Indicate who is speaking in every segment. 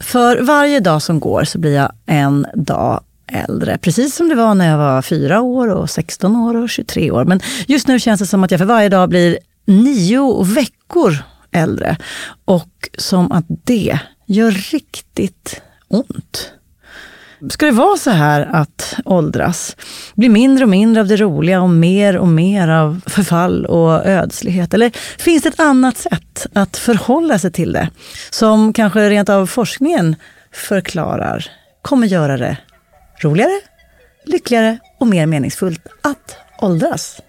Speaker 1: För varje dag som går så blir jag en dag äldre. Precis som det var när jag var fyra år och 16 år och 23 år. Men just nu känns det som att jag för varje dag blir nio veckor äldre. Och som att det gör riktigt ont. Ska det vara så här att åldras? Bli mindre och mindre av det roliga och mer och mer av förfall och ödslighet? Eller finns det ett annat sätt att förhålla sig till det? Som kanske rent av forskningen förklarar kommer göra det roligare, lyckligare och mer meningsfullt att åldras.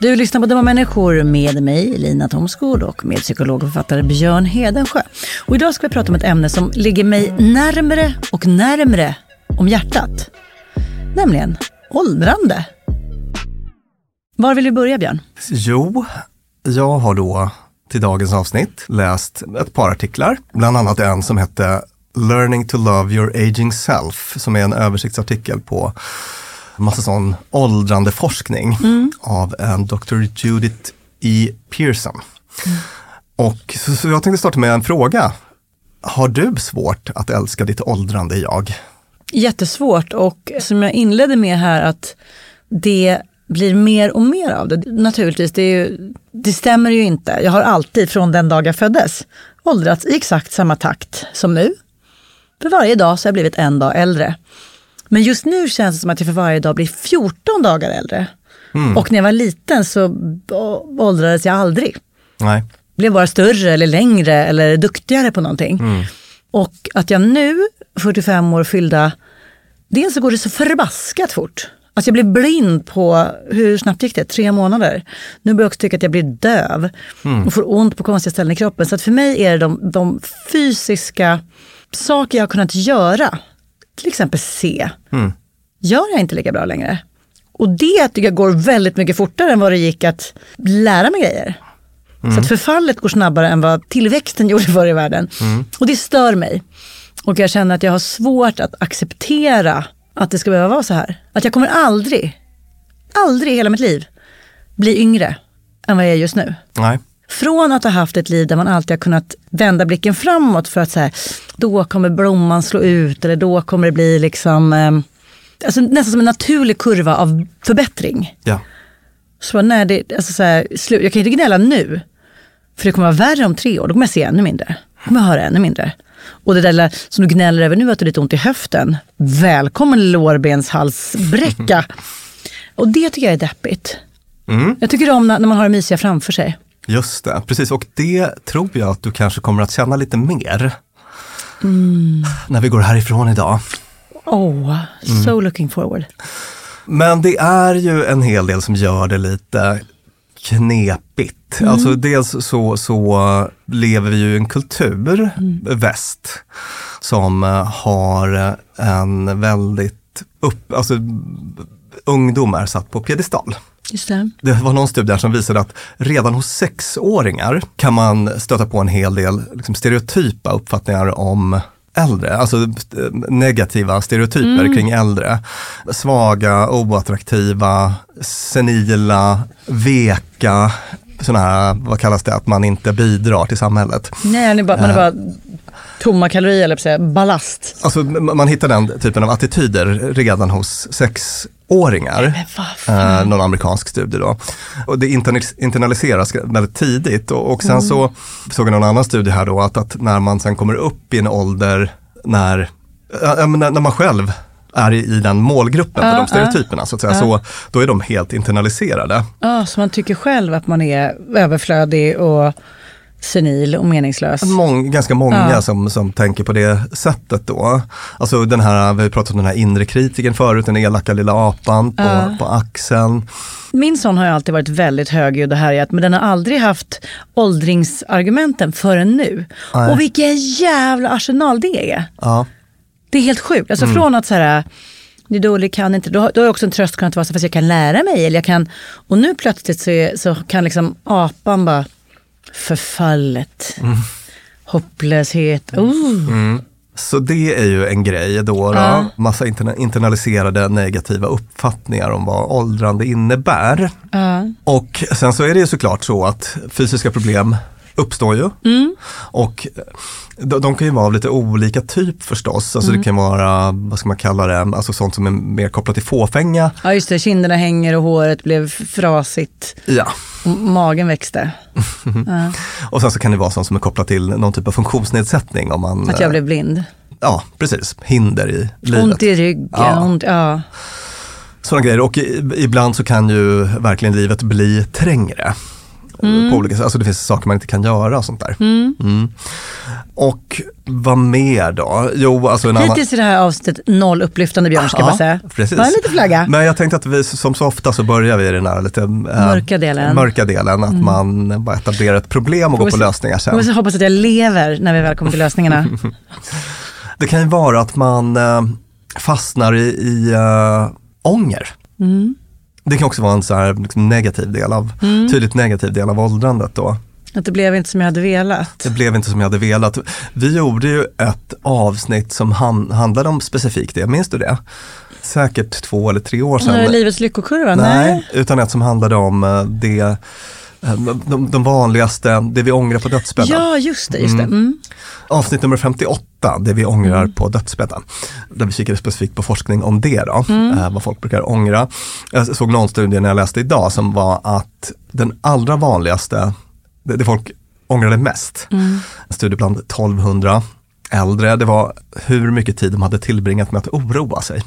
Speaker 1: Du lyssnar på Dumma människor med mig, Lina Thomsgård och med psykolog och författare Björn Hedensjö. Och idag ska vi prata om ett ämne som ligger mig närmre och närmre om hjärtat. Nämligen åldrande. Var vill du börja Björn?
Speaker 2: Jo, jag har då till dagens avsnitt läst ett par artiklar, bland annat en som hette Learning to love your aging self, som är en översiktsartikel på massa sån åldrande forskning mm. av en Dr. Judith E. Pearson. Mm. Och så, så, jag tänkte starta med en fråga. Har du svårt att älska ditt åldrande jag?
Speaker 1: Jättesvårt och som jag inledde med här att det blir mer och mer av det. Naturligtvis, det, ju, det, stämmer ju inte. Jag har alltid från den dag jag föddes åldrats i exakt samma takt som nu. För varje dag så har jag blivit en dag äldre. Men just nu känns det som att jag för varje dag blir 14 dagar äldre. Mm. Och när jag var liten så åldrades jag aldrig.
Speaker 2: Nej.
Speaker 1: Blev bara större eller längre eller duktigare på någonting. Mm. Och att jag nu, 45 år fyllda, dels så går det så förbaskat fort. Alltså jag blev blind på, hur snabbt gick det? Tre månader. Nu börjar jag också tycka att jag blir döv mm. och får ont på konstiga ställen i kroppen. Så att för mig är det de, de fysiska saker jag har kunnat göra, till exempel se, mm. gör jag inte lika bra längre. Och det tycker jag går väldigt mycket fortare än vad det gick att lära mig grejer. Mm. Så att förfallet går snabbare än vad tillväxten gjorde förr i världen. Mm. Och det stör mig. Och jag känner att jag har svårt att acceptera att det ska behöva vara så här. Att jag kommer aldrig, aldrig i hela mitt liv bli yngre än vad jag är just nu.
Speaker 2: Nej.
Speaker 1: Från att ha haft ett liv där man alltid har kunnat vända blicken framåt för att så då kommer blomman slå ut eller då kommer det bli liksom, eh, alltså nästan som en naturlig kurva av förbättring.
Speaker 2: Ja.
Speaker 1: Så när det, alltså så här, slu, jag kan inte gnälla nu, för det kommer vara värre om tre år, då kommer jag se ännu mindre. Då kommer jag höra ännu mindre. Och det där som du gnäller över nu, att du har lite ont i höften. Välkommen lårbenshalsbräcka. och det tycker jag är deppigt. Mm. Jag tycker om när, när man har det mysiga framför sig.
Speaker 2: Just det, precis. Och det tror jag att du kanske kommer att känna lite mer.
Speaker 1: Mm.
Speaker 2: När vi går härifrån idag.
Speaker 1: Oh, so mm. looking forward.
Speaker 2: Men det är ju en hel del som gör det lite knepigt. Mm. Alltså dels så, så lever vi ju i en kultur, mm. väst, som eh, har en väldigt upp, alltså ungdom är satt på piedestal.
Speaker 1: Det.
Speaker 2: det var någon studie som visade att redan hos sexåringar kan man stöta på en hel del liksom, stereotypa uppfattningar om äldre, alltså eh, negativa stereotyper mm. kring äldre. Svaga, oattraktiva, senila, veka, sådana här, vad kallas det, att man inte bidrar till samhället.
Speaker 1: Nej, bara, man är bara tomma kalorier, eller säga, ballast.
Speaker 2: Alltså man hittar den typen av attityder redan hos sexåringar.
Speaker 1: Eh,
Speaker 2: någon amerikansk studie då. Och det internaliseras väldigt tidigt och, och sen mm. så såg jag någon annan studie här då att, att när man sen kommer upp i en ålder när, äh, när man själv är i den målgruppen för de stereotyperna så att säga, så då är de helt internaliserade.
Speaker 1: Ja, så man tycker själv att man är överflödig och senil och meningslös.
Speaker 2: Mång, ganska många ja. som, som tänker på det sättet då. Alltså den här, vi har pratat om den här inre kritiken förut, den elaka lilla apan på, ja. på axeln.
Speaker 1: Min son har ju alltid varit väldigt högljudd och härjat men den har aldrig haft åldringsargumenten förrän nu. Nej. Och vilken jävla arsenal det är.
Speaker 2: Ja.
Speaker 1: Det är helt sjukt. Alltså mm. från att så här, det är dåligt, kan inte. Då, då har också en tröst kunnat vara så fast jag kan lära mig. Eller jag kan, och nu plötsligt så, är, så kan liksom apan bara förfallet, mm. hopplöshet. Oh.
Speaker 2: Mm. Så det är ju en grej då. då. Ja. Massa internaliserade negativa uppfattningar om vad åldrande innebär.
Speaker 1: Ja.
Speaker 2: Och sen så är det ju såklart så att fysiska problem uppstår ju.
Speaker 1: Mm.
Speaker 2: Och de, de, kan ju vara av lite olika typ förstås. Alltså mm. det kan vara, vad ska man kalla det, alltså sånt som är mer kopplat till fåfänga.
Speaker 1: Ja just det, kinderna hänger och håret blev frasigt.
Speaker 2: Ja.
Speaker 1: Och magen växte.
Speaker 2: ja. Och sen så kan det vara sånt som är kopplat till någon typ av funktionsnedsättning. Om man,
Speaker 1: Att jag blev blind?
Speaker 2: Ja, precis. Hinder i livet.
Speaker 1: Ont i ryggen, ja. ont, ja.
Speaker 2: Sådana grejer. Och ibland så kan ju verkligen livet bli trängre. Mm. På olika, alltså det finns saker man inte kan göra och sånt där.
Speaker 1: Mm.
Speaker 2: Mm. Och vad mer då? Jo, alltså en annan...
Speaker 1: Hittills är det här avsnittet noll upplyftande Björn, ska jag bara säga.
Speaker 2: precis.
Speaker 1: Bara en liten flagga.
Speaker 2: Men jag tänkte att vi som så ofta så börjar vi i den här lite eh,
Speaker 1: Mörka delen.
Speaker 2: mörka delen att man bara etablerar ett problem och går på lösningar sen.
Speaker 1: Jag hoppas att jag lever när vi väl kommer till lösningarna.
Speaker 2: Det kan ju vara att man eh, fastnar i, i eh, ånger.
Speaker 1: Mm.
Speaker 2: Det kan också vara en så här, liksom, negativ del av, tydligt negativ del av åldrandet då.
Speaker 1: Att det blev inte som jag hade velat.
Speaker 2: Det blev inte som jag hade velat. Vi gjorde ju ett avsnitt som han, handlade om specifikt det, minns du det? Säkert två eller tre år sedan.
Speaker 1: livets lyckokurva?
Speaker 2: Nej, utan ett som handlade om eh, det, de, de vanligaste, det vi ångrar på dödsbädden.
Speaker 1: Ja, just det. Just det. Mm.
Speaker 2: Avsnitt nummer 58, det vi ångrar på dödsbädden. Där vi kikade specifikt på forskning om det då, eh, vad folk brukar ångra. Jag såg någon studie när jag läste idag som var att den allra vanligaste, det, det folk ångrade mest, en studie bland 1200 äldre, det var hur mycket tid de hade tillbringat med att oroa sig.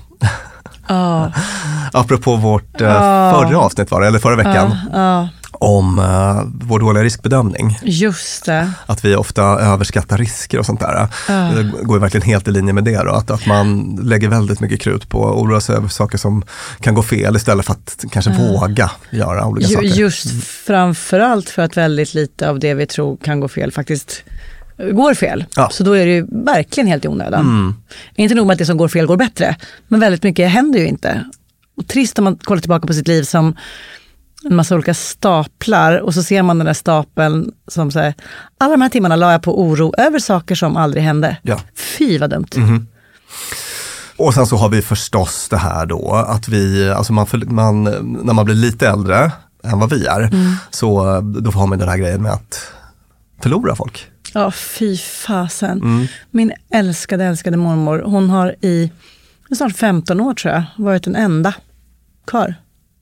Speaker 1: Ja,
Speaker 2: Apropå vårt eh,
Speaker 1: Ja.
Speaker 2: förra avsnitt var det, eller förra veckan,
Speaker 1: ja,
Speaker 2: om eh, vår dåliga riskbedömning.
Speaker 1: just det.
Speaker 2: Att vi ofta överskattar risker och sånt där. Det går ju verkligen helt i linje med det då. Att, att man lägger väldigt mycket krut på att oroa sig över saker som kan gå fel istället för att kanske våga göra olika
Speaker 1: Ju,
Speaker 2: saker.
Speaker 1: just framförallt för att väldigt lite av det vi tror kan gå fel faktiskt går fel.
Speaker 2: Ja.
Speaker 1: Så då är det ju verkligen helt i onödan.
Speaker 2: Mm.
Speaker 1: Inte nog med att det som går fel går bättre, men väldigt mycket händer ju inte. Och trist om man kollar tillbaka på sitt liv som en massa olika staplar och så ser man den där stapeln som säger alla de här timmarna la jag på oro över saker som aldrig hände.
Speaker 2: Ja.
Speaker 1: Fy vad dumt.
Speaker 2: Och sen så har vi förstås det här då att vi, alltså man, man när man blir lite äldre än vad vi är,
Speaker 1: Mm.
Speaker 2: så då har man den här grejen med att förlora folk.
Speaker 1: Ja, fy fasen.
Speaker 2: Mm.
Speaker 1: Min älskade, älskade mormor, hon har i snart 15 år tror jag, varit den enda kvar.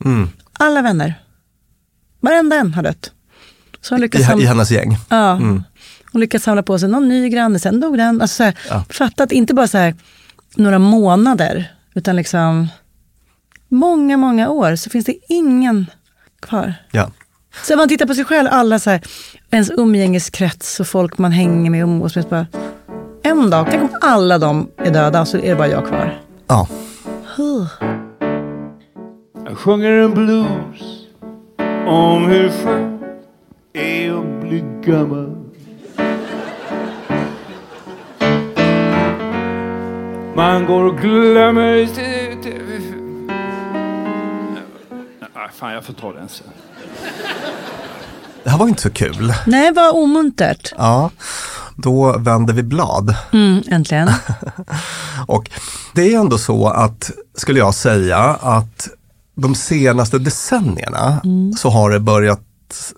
Speaker 2: Mm.
Speaker 1: Alla vänner. Varenda en har dött. Så hon
Speaker 2: I,
Speaker 1: lyckats,
Speaker 2: I
Speaker 1: samla,
Speaker 2: hennes gäng.
Speaker 1: ja,
Speaker 2: Mm.
Speaker 1: hon lyckats samla på sig någon ny granne, sen dog den. Alltså så här,
Speaker 2: Ja.
Speaker 1: Fattat, inte bara så här, några månader, utan liksom många, många år så finns det ingen kvar.
Speaker 2: Ja.
Speaker 1: Så om man tittar på sig själv, alla så här, ens umgängeskrets och folk man hänger med och umgås med. Bara, en dag, tänk om alla de är döda så är det bara jag kvar.
Speaker 2: ja.
Speaker 1: Huh.
Speaker 3: Jag sjunger en blues om hur skönt det är att bli gammal. Man går och glömmer... Nej, fan jag får ta den sen.
Speaker 2: Det här var inte så kul.
Speaker 1: Nej, vad omuntert.
Speaker 2: Ja. Då vänder vi blad.
Speaker 1: Mm, äntligen.
Speaker 2: Och det är ändå så att, skulle jag säga, att de senaste decennierna så har det börjat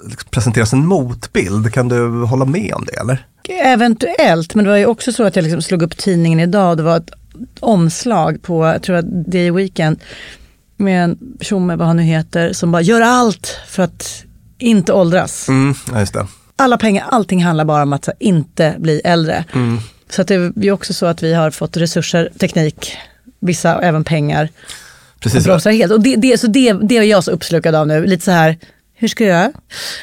Speaker 2: liksom presenteras en motbild. Kan du hålla med om det eller?
Speaker 1: Eventuellt, men det var ju också så att jag liksom slog upp tidningen idag och det var ett omslag på, jag tror att det är Weekend, med en tjomme, vad han nu heter, som bara gör allt för att inte åldras.
Speaker 2: Mm,
Speaker 1: alla pengar, allting handlar bara om att inte bli äldre.
Speaker 2: Mm.
Speaker 1: Så att det är ju också så att vi har fått resurser, teknik, vissa även pengar. Och
Speaker 2: Precis.
Speaker 1: bromsar helt. Och det, det, så det, det är jag så uppslukad av nu. Lite så här, hur ska jag göra?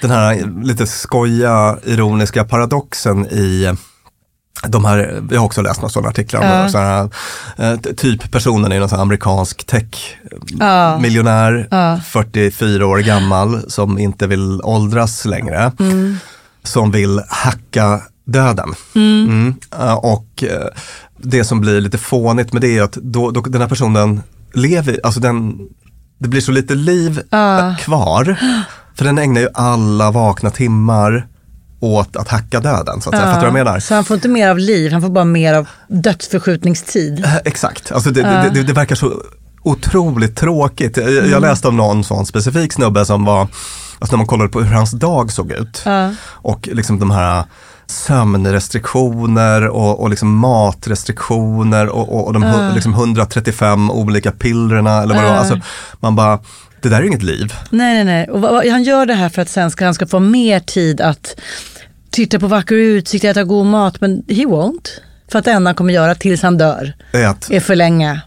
Speaker 2: Den här lite skoja, ironiska paradoxen i de här, vi har också läst några sådana artiklar om
Speaker 1: Ja.
Speaker 2: så här, eh, typ personen är någon sån amerikansk tech-miljonär,
Speaker 1: Ja.
Speaker 2: 44 år gammal, som inte vill åldras längre.
Speaker 1: Mm.
Speaker 2: Som vill hacka döden. Mm. Eh, Och eh, det som blir lite fånigt med det är att då, då, den här personen lever, alltså den, det blir så lite liv
Speaker 1: Ja.
Speaker 2: kvar. För den ägnar ju alla vakna timmar åt att hacka döden. Så att säga. Fattar du vad jag menar?
Speaker 1: Så han får inte mer av liv, han får bara mer av dödsförskjutningstid.
Speaker 2: Eh, Exakt, alltså det, det, det, det verkar så otroligt tråkigt. Jag,
Speaker 1: Mm.
Speaker 2: jag läste om någon sån specifik snubbe som var, alltså när man kollade på hur hans dag såg ut
Speaker 1: Ja.
Speaker 2: och liksom de här sömnrestriktioner och, och liksom matrestriktioner och, och, och de hu- liksom 135 olika pillerna eller vad det var. Alltså, man bara, det där är inget liv.
Speaker 1: Nej, nej, nej. Och han gör det här för att sen ska han ska få mer tid att titta på vacker utsikt, äta god mat, men he won't. För att det enda han kommer göra tills han dör
Speaker 2: att
Speaker 1: är förlänga.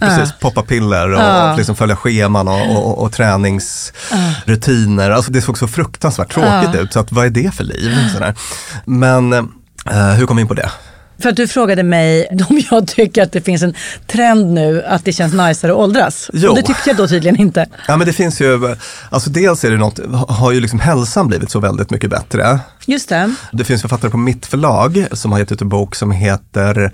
Speaker 2: Precis, poppa piller och,
Speaker 1: Ja.
Speaker 2: och liksom följa scheman och, och, och, träningsrutiner. Alltså det såg så fruktansvärt tråkigt ut, så att, vad är det för liv? Sådär. Men Eh, hur kom vi in på det?
Speaker 1: För att du frågade mig om jag tycker att det finns en trend nu att det känns najsare att åldras.
Speaker 2: Jo.
Speaker 1: Och det tyckte jag då tydligen inte.
Speaker 2: Ja men det finns ju, alltså dels är det något, har ju liksom hälsan blivit så väldigt mycket bättre.
Speaker 1: Just det.
Speaker 2: Det finns författare på mitt förlag som har gett ut en bok som heter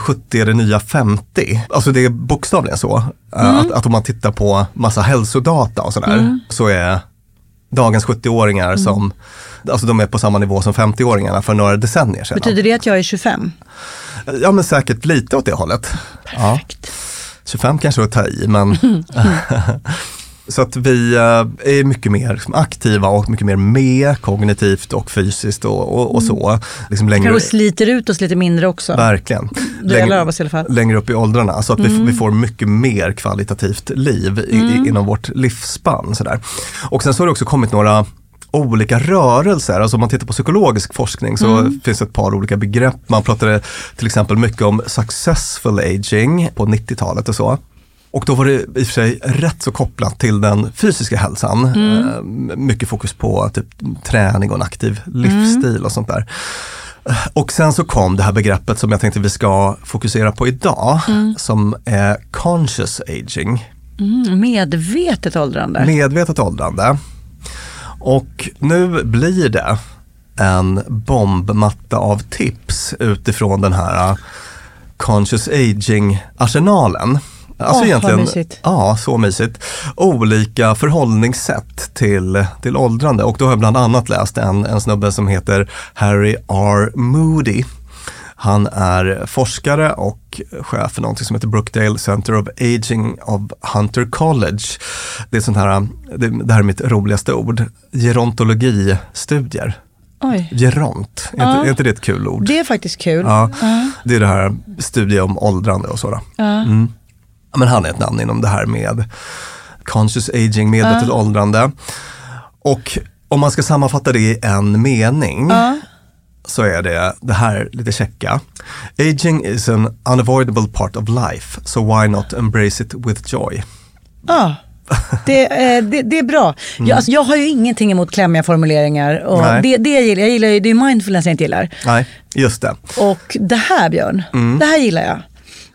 Speaker 2: 70 är det nya 50. Alltså det är bokstavligen så. eh, Att, att om man tittar på massa hälsodata och sådär så är dagens 70-åringar som, alltså de är på samma nivå som 50-åringarna för några decennier sedan.
Speaker 1: Betyder det att jag är 25?
Speaker 2: Ja men säkert lite åt det hållet. Ja. 25 kanske är att ta i men Så att vi eh, är mycket mer liksom aktiva och mycket mer med kognitivt och fysiskt och, och, och så. Liksom längre,
Speaker 1: Kanske sliter ut oss lite mindre också.
Speaker 2: verkligen.
Speaker 1: Delar av oss i alla fall.
Speaker 2: längre upp i åldrarna. Så att vi, vi får mycket mer kvalitativt liv i, i, inom vårt livsspann. Sådär. Och sen så har det också kommit några olika rörelser. Alltså om man tittar på psykologisk forskning så finns det ett par olika begrepp. Man pratade till exempel mycket om successful aging på 90-talet och så. Och då var det i och för sig rätt så kopplat till den fysiska hälsan. Eh, mycket fokus på typ, träning och en aktiv livsstil och sånt där. Eh, Och sen så kom det här begreppet som jag tänkte vi ska fokusera på idag, som är conscious aging,
Speaker 1: Mm, medvetet åldrande.
Speaker 2: medvetet åldrande. Och nu blir det en bombmatta av tips utifrån den här uh, conscious aging-arsenalen. Alltså
Speaker 1: vad mysigt.
Speaker 2: Ja, så mysigt. Olika förhållningssätt till, till åldrande och då har jag bland annat läst en, en snubbe som heter Harry R. Moody. Han är forskare och chef för någonting som heter Brookdale Center of Aging of Hunter College. Det är sånt här, det, här är mitt roligaste ord, gerontologistudier.
Speaker 1: Oj,
Speaker 2: Geront, är,
Speaker 1: Ja.
Speaker 2: inte, är inte det ett kul ord?
Speaker 1: det är faktiskt kul.
Speaker 2: Ja, det är det här studie om åldrande och sådär. Mm. Men han är ett namn inom det här med conscious aging, medvetet åldrande. Och om man ska sammanfatta det i en mening så är det det här lite checka. Aging is an unavoidable part of life, so why not embrace it with joy?
Speaker 1: Ja, det, eh, det, det är bra. Jag, alltså, jag har ju ingenting emot klämmiga formuleringar. Och det, det jag gillar, jag gillar ju, det är mindfulness jag inte gillar.
Speaker 2: Nej, just det.
Speaker 1: Och det här Björn,
Speaker 2: Mm.
Speaker 1: det här gillar jag.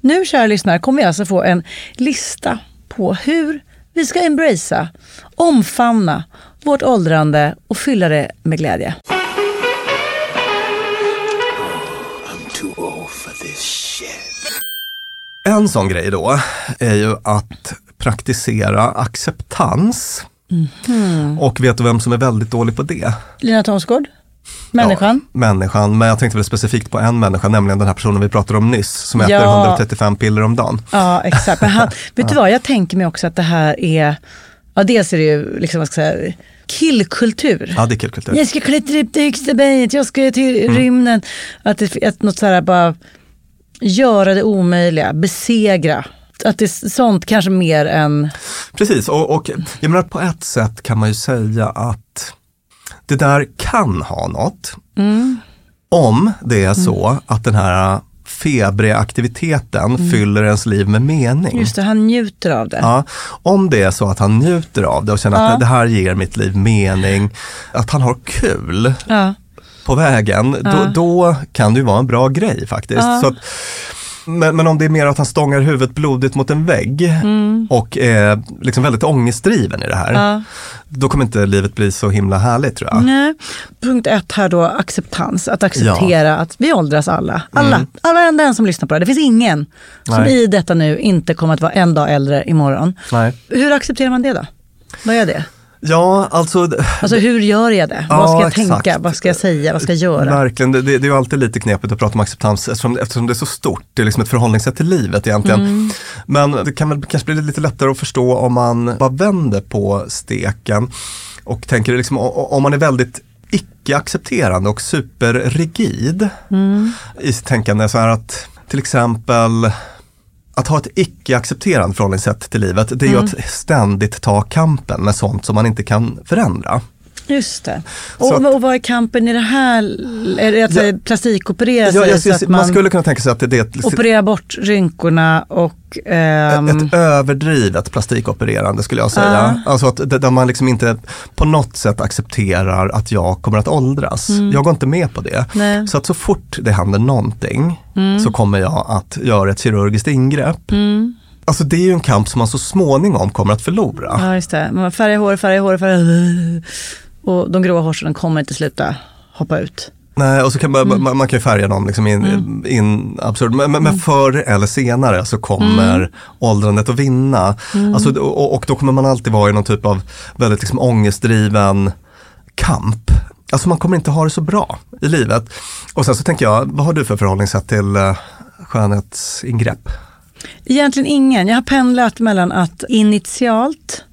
Speaker 1: Nu kära lyssnare kommer vi alltså få en lista på hur vi ska embracea, omfamna vårt åldrande och fylla det med glädje.
Speaker 2: En sån grej då är ju att praktisera acceptans. Och vet du vem som är väldigt dålig på det?
Speaker 1: Lina Thomsgård, människan.
Speaker 2: Ja, människan, men jag tänkte väl specifikt på en människa, nämligen den här personen vi pratade om nyss, som äter
Speaker 1: Ja.
Speaker 2: 135 piller om dagen.
Speaker 1: Ja, exakt. Men han, vet du vad, jag tänker mig också att det här är, ja dels är det ju liksom, vad ska jag säga, killkultur.
Speaker 2: Ja, det är killkultur.
Speaker 1: Jag ska klättra upp det högsta berget, jag ska till
Speaker 2: Mm.
Speaker 1: rymden. Att, det, att något så här bara göra det omöjliga, besegra. Att det är sånt kanske mer än,
Speaker 2: Precis, och, och jag menar på ett sätt kan man ju säga att det där kan ha något.
Speaker 1: Mm.
Speaker 2: Om det är så att den här febriga aktiviteten fyller ens liv med mening.
Speaker 1: Mm. just det, han njuter av det.
Speaker 2: Ja, om det är så att han njuter av det och känner
Speaker 1: Ja.
Speaker 2: att det här ger mitt liv mening, att han har kul
Speaker 1: Ja.
Speaker 2: på vägen, då, då kan det ju vara en bra grej faktiskt. Så att, men, men om det är mer att han stångar huvudet blodigt mot en vägg och är liksom väldigt ångestdriven i det här,
Speaker 1: Ja.
Speaker 2: då kommer inte livet bli så himla härligt tror jag.
Speaker 1: Nej. Punkt ett här då, acceptans. Att acceptera att vi åldras alla. Alla, alla enda en som lyssnar på det. Det finns ingen som
Speaker 2: Mm. Nej.
Speaker 1: i detta nu inte kommer att vara en dag äldre imorgon.
Speaker 2: Nej.
Speaker 1: Hur accepterar man det då? Vad är det?
Speaker 2: Ja, alltså
Speaker 1: Alltså hur gör jag det?
Speaker 2: Ja,
Speaker 1: vad ska jag
Speaker 2: exakt.
Speaker 1: tänka? Vad ska jag säga? Vad ska jag göra?
Speaker 2: Verkligen, det, det, det är ju alltid lite knepigt att prata om acceptans eftersom, eftersom det är så stort. Det är liksom ett förhållningssätt till livet egentligen.
Speaker 1: Mm.
Speaker 2: Men det kan väl kanske bli lite lättare att förstå om man bara vänder på steken och tänker liksom, om man är väldigt icke-accepterande och superrigid
Speaker 1: Mm.
Speaker 2: i sitt tänkande. Så här att till exempel att ha ett icke-accepterande förhållningssätt till livet, det är
Speaker 1: Mm.
Speaker 2: ju att ständigt ta kampen med sånt som man inte kan förändra.
Speaker 1: Just det. Och,
Speaker 2: att-
Speaker 1: och vad är kampen i det här? Är det att
Speaker 2: Ja.
Speaker 1: ja. plastikoperera
Speaker 2: Ja,
Speaker 1: sig
Speaker 2: jag,
Speaker 1: så att
Speaker 2: man,
Speaker 1: man,
Speaker 2: skulle kunna tänka sig att det, det är ett,
Speaker 1: operera bort rynkorna och... ehm,
Speaker 2: ett överdrivet plastikopererande skulle jag säga. Alltså att, där man liksom inte på något sätt accepterar att jag kommer att åldras. Jag går inte med på det.
Speaker 1: Mm. Nej. Mm.
Speaker 2: Så att så fort det händer någonting så kommer jag att göra ett kirurgiskt ingrepp. Alltså det är ju en kamp som man så småningom kommer att förlora.
Speaker 1: Ja, just det. Man färgar hår, färgar hår, färgar... Och de gråa hårstråna kommer inte sluta hoppa ut.
Speaker 2: Nej, och så kan man,
Speaker 1: Mm.
Speaker 2: man, man kan ju färga dem liksom in, in absurd. Men, men, men förr eller senare så kommer
Speaker 1: Mm.
Speaker 2: åldrandet att vinna. Alltså, och, och då kommer man alltid vara i någon typ av väldigt liksom ångestdriven kamp. Alltså man kommer inte ha det så bra i livet. Och sen så tänker jag, vad har du för förhållningssätt till uh, skönhetsingrepp?
Speaker 1: Egentligen ingen. Jag har pendlat mellan att initialt,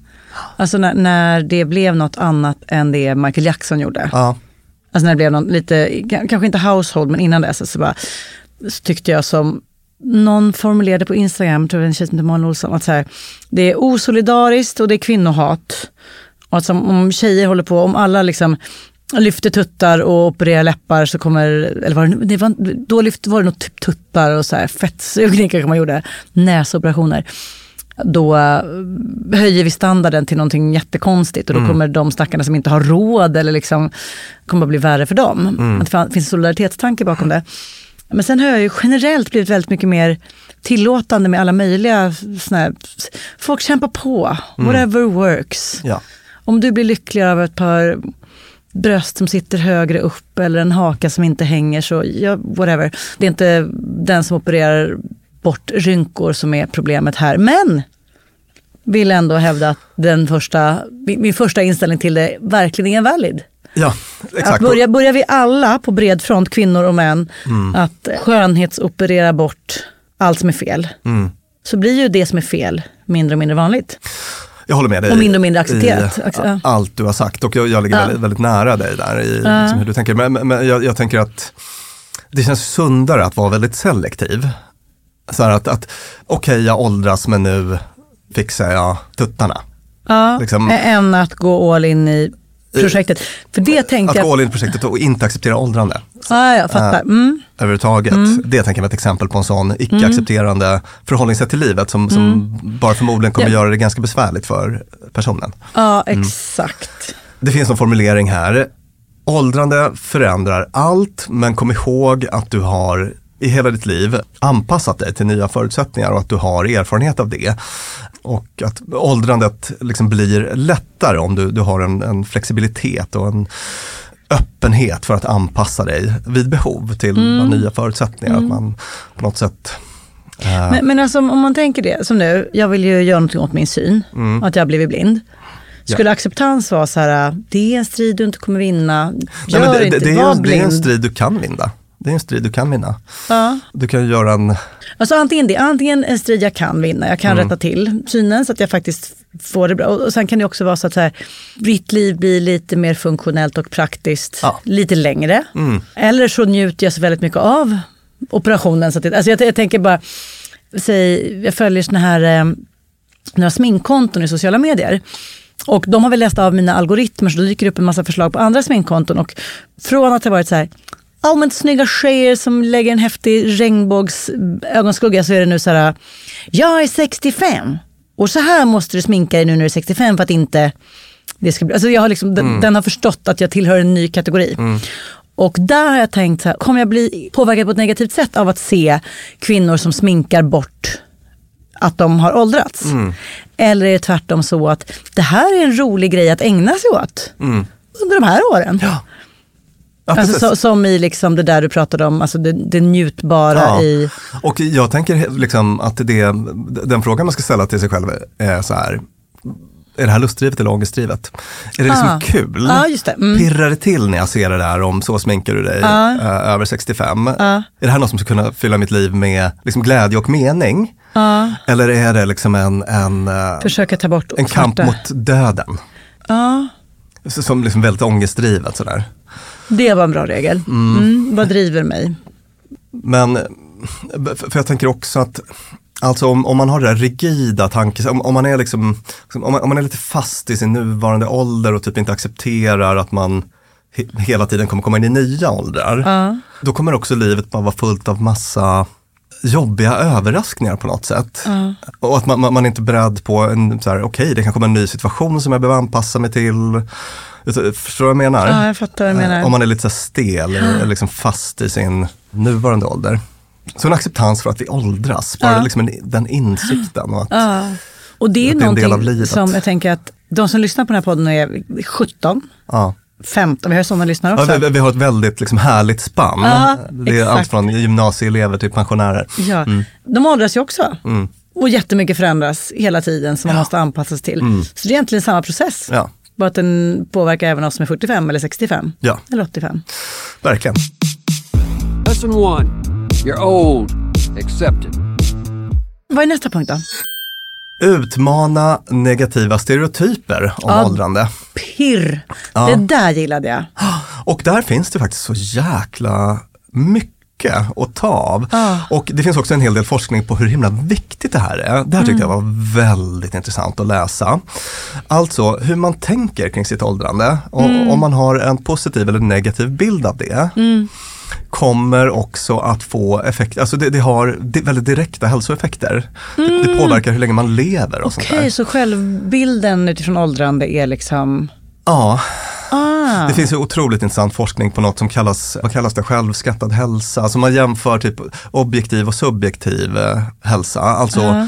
Speaker 1: alltså när, när det blev något annat än det Michael Jackson gjorde.
Speaker 2: Ja,
Speaker 1: Alltså när det blev någon lite, kanske inte household, men innan dess så, bara, så tyckte jag som någon formulerade på Instagram, tror jag en tjej som heter Malin Olsson, att så här, det är osolidariskt och det är kvinnohat. Och att som, om tjejer håller på, om alla liksom lyfter tuttar och opererar läppar så kommer, eller var det, det var, då lyfte, var det nog typ tuttar och så här fettsugning kanske man gjorde, näsoperationer. Då eh, höjer vi standarden till någonting jättekonstigt och då kommer de stackarna som inte har råd eller liksom, kommer att bli värre för dem. Att det finns en solidaritetstanke bakom det. Men sen har jag ju generellt blivit väldigt mycket mer tillåtande med alla möjliga såna här, folk kämpar på, whatever works.
Speaker 2: ja.
Speaker 1: Om du blir lyckligare av ett par bröst som sitter högre upp eller en haka som inte hänger så, ja, whatever. Det är inte den som opererar bort rynkor som är problemet här. Men vill ändå hävda att den första, min första inställning till det verkligen är valid.
Speaker 2: ja
Speaker 1: Att
Speaker 2: exakt.
Speaker 1: börja, börjar vi alla på bred front, kvinnor och män, att skönhetsoperera bort allt som är fel. Så blir ju det som är fel mindre och mindre vanligt.
Speaker 2: Jag håller med dig
Speaker 1: Och mindre och mindre accepterat.
Speaker 2: i
Speaker 1: ja.
Speaker 2: allt du har sagt och jag, jag ligger
Speaker 1: Ja.
Speaker 2: väldigt, väldigt nära dig där i liksom, hur du tänker. Men, men- jag, jag tänker att det känns sundare att vara väldigt selektiv. Så att, att okej jag åldras men nu fixar jag tuttarna.
Speaker 1: Ja,
Speaker 2: Liksom-
Speaker 1: än att gå all in i projektet. För det
Speaker 2: Att
Speaker 1: tänkte
Speaker 2: gå all in i projektet och inte acceptera åldrande
Speaker 1: Ja, jag fattar. Mm.
Speaker 2: överhuvudtaget. Det tänker jag var ett exempel på en sån icke-accepterande förhållningssätt till livet som, som bara förmodligen kommer
Speaker 1: Ja.
Speaker 2: göra det ganska besvärligt för personen.
Speaker 1: Ja, exakt.
Speaker 2: Det finns en formulering här. Åldrande förändrar allt, men kom ihåg att du har i hela ditt liv anpassat dig till nya förutsättningar och att du har erfarenhet av det. Och att åldrandet liksom blir lättare om du, du har en, en flexibilitet och en öppenhet för att anpassa dig vid behov till nya förutsättningar. Att man på något sätt eh,
Speaker 1: Men, men alltså, om man tänker det, som nu, jag vill ju göra någonting åt min syn, att jag har blivit blind. Skulle acceptans vara så här, det är en strid du inte kommer vinna,
Speaker 2: nej,
Speaker 1: gör
Speaker 2: men det,
Speaker 1: inte,
Speaker 2: det, det, är,
Speaker 1: var
Speaker 2: en- det är en
Speaker 1: blind.
Speaker 2: strid du kan vinna. Det är en strid du kan vinna.
Speaker 1: Ja.
Speaker 2: Du kan göra en
Speaker 1: Alltså antingen det, antingen en strid jag kan vinna, jag
Speaker 2: Mm.
Speaker 1: kan rätta till synen så att jag faktiskt får det bra. Och, och sen kan det också vara så att så här, ditt liv blir lite mer funktionellt och praktiskt
Speaker 2: Ja.
Speaker 1: lite längre.
Speaker 2: Mm.
Speaker 1: Eller så njuter jag så väldigt mycket av operationen. Så att det, alltså jag, jag tänker bara, säg, jag följer såna här eh, några sminkkonton i sociala medier. Och de har väl läst av mina algoritmer så då dyker det upp en massa förslag på andra sminkkonton. Och från att det varit så här, allmänt snygga tjejer som lägger en häftig regnbågsögonskugga så är det nu så här, jag är 65 och så här måste du sminka dig nu när du är 65 för att inte det ska bli, alltså jag har liksom, den, den har förstått att jag tillhör en ny kategori. Och där har jag tänkt, så här, kommer jag bli påverkad på ett negativt sätt av att se kvinnor som sminkar bort att de har åldrats? Eller är det tvärtom så att det här är en rolig grej att ägna sig åt under de här åren?
Speaker 2: Ja,
Speaker 1: Alltså, så, som i liksom det där du pratade om, alltså det, det njutbara
Speaker 2: Ja.
Speaker 1: i...
Speaker 2: Och jag tänker liksom att det, den frågan man ska ställa till sig själv är så här, är det här lustdrivet eller ångestdrivet? Är det liksom
Speaker 1: Ah.
Speaker 2: kul?
Speaker 1: Just det. Mm.
Speaker 2: Pirrar det till när jag ser det där om så sminkar du dig
Speaker 1: Ja.
Speaker 2: eh, över 65?
Speaker 1: Ja.
Speaker 2: Är det här något som ska kunna fylla mitt liv med liksom glädje och mening? Eller är det liksom en, en, eh,
Speaker 1: försöka ta bort
Speaker 2: en kamp mot döden? Som liksom väldigt ångestdrivet sådär.
Speaker 1: Det var en bra regel. Mm. Vad driver mig?
Speaker 2: Men, för jag tänker också att Alltså om, om man har det där rigida tankes, om, om man är liksom, om man, om man är lite fast i sin nuvarande ålder och typ inte accepterar att man he, hela tiden kommer komma in i nya åldrar. Då kommer också livet bara vara fullt av massa jobbiga överraskningar på något sätt. Och att man, man, man är inte beredd på en, så här, okej det kan komma en ny situation som jag behöver anpassa mig till. Förstår du vad jag menar?
Speaker 1: Ja, jag fattar vad du menar.
Speaker 2: Eh, Om man är lite så stel, eller liksom fast i sin nuvarande ålder. Så en acceptans för att vi åldras, bara liksom en, den insikten. Och att,
Speaker 1: Och det är
Speaker 2: Att det är en del av livet.
Speaker 1: som jag tänker att de som lyssnar på den här podden är 17,
Speaker 2: ja.
Speaker 1: 15, vi har sådana lyssnare
Speaker 2: Ja,
Speaker 1: också.
Speaker 2: vi, vi har ett väldigt liksom, härligt spann.
Speaker 1: Ja,
Speaker 2: det är
Speaker 1: exakt.
Speaker 2: allt från gymnasieelever till pensionärer.
Speaker 1: Ja. De åldras ju också.
Speaker 2: Mm.
Speaker 1: Och jättemycket förändras hela tiden som man måste anpassa sig till. Så det är egentligen samma process.
Speaker 2: Ja,
Speaker 1: Bara att den påverkar även oss som är 45 eller 65.
Speaker 2: ja,
Speaker 1: Eller 85.
Speaker 2: verkligen.
Speaker 4: Lesson one You're old. Accept it.
Speaker 1: Vad är nästa punkt då?
Speaker 2: Utmana negativa stereotyper om
Speaker 1: Ja.
Speaker 2: åldrande.
Speaker 1: Pirr. Det där gillade jag.
Speaker 2: Och där finns det faktiskt så jäkla mycket att ta av. Och det finns också en hel del forskning på hur himla viktigt det här är. Det här tyckte jag var väldigt intressant att läsa. Alltså hur man tänker kring sitt åldrande. Och Om man har en positiv eller negativ bild av det kommer också att få effekter, alltså det, det har di- väldigt direkta hälsoeffekter. Det, det påverkar hur länge man lever och sånt
Speaker 1: Okej, så självbilden utifrån åldrande är liksom...
Speaker 2: Ja,
Speaker 1: Ah.
Speaker 2: Det finns ju otroligt intressant forskning på något som kallas, vad kallas det, självskattad hälsa. Alltså man jämför typ objektiv och subjektiv eh, hälsa. Alltså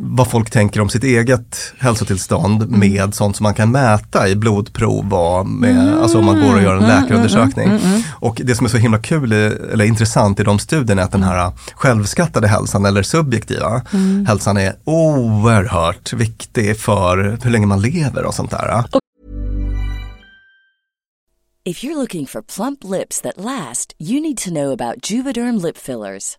Speaker 2: vad folk tänker om sitt eget hälsotillstånd med sånt som man kan mäta i blodprov och med, alltså om man går och gör en läkarundersökning. Och det som är så himla kul, eller intressant i de studierna är att den här självskattade hälsan eller subjektiva hälsan är oerhört viktig för hur länge man lever och sånt där.
Speaker 5: If you're looking for plump lips that last, you need to know about Juvederm lip fillers.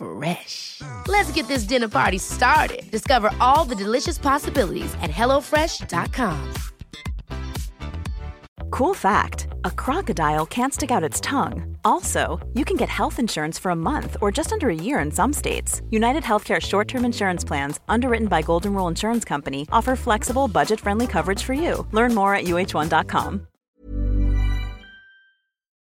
Speaker 6: Fresh. Let's get this dinner party started. Discover all the delicious possibilities at hellofresh.com.
Speaker 7: Cool fact a crocodile can't stick out its tongue. Also, you can get health insurance for a month or just under a year in some states. United Healthcare short term insurance plans, underwritten by Golden Rule Insurance Company, offer flexible, budget friendly coverage for you. Learn more at uh1.com.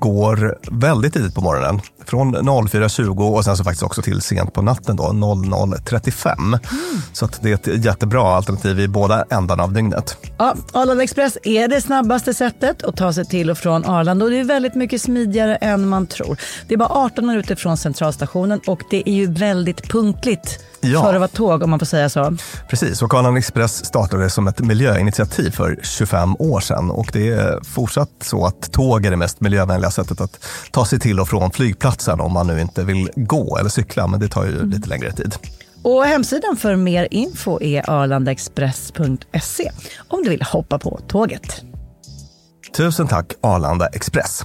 Speaker 2: går väldigt tidigt på morgonen. Från 04.20 och sen så faktiskt också till sent på natten då, 00.35. Mm. Så det är ett jättebra alternativ i båda ändarna av dygnet.
Speaker 1: Ja, Arlanda Express är det snabbaste sättet att ta sig till och från Arlanda och det är väldigt mycket smidigare än man tror. Det är bara 18 minuter från centralstationen och det är ju väldigt punktligt ja. för att vara tåg om man får säga så.
Speaker 2: Precis, och Arlanda Express startade som ett miljöinitiativ för 25 år sedan och det är fortsatt så att tåg är det mest miljövänliga sättet att ta sig till och från flygplatsen om man nu inte vill gå eller cykla, men det tar ju mm. lite längre tid.
Speaker 1: Och hemsidan för mer info är arlandaexpress.se om du vill hoppa på tåget.
Speaker 2: Tusen tack Arlanda Express.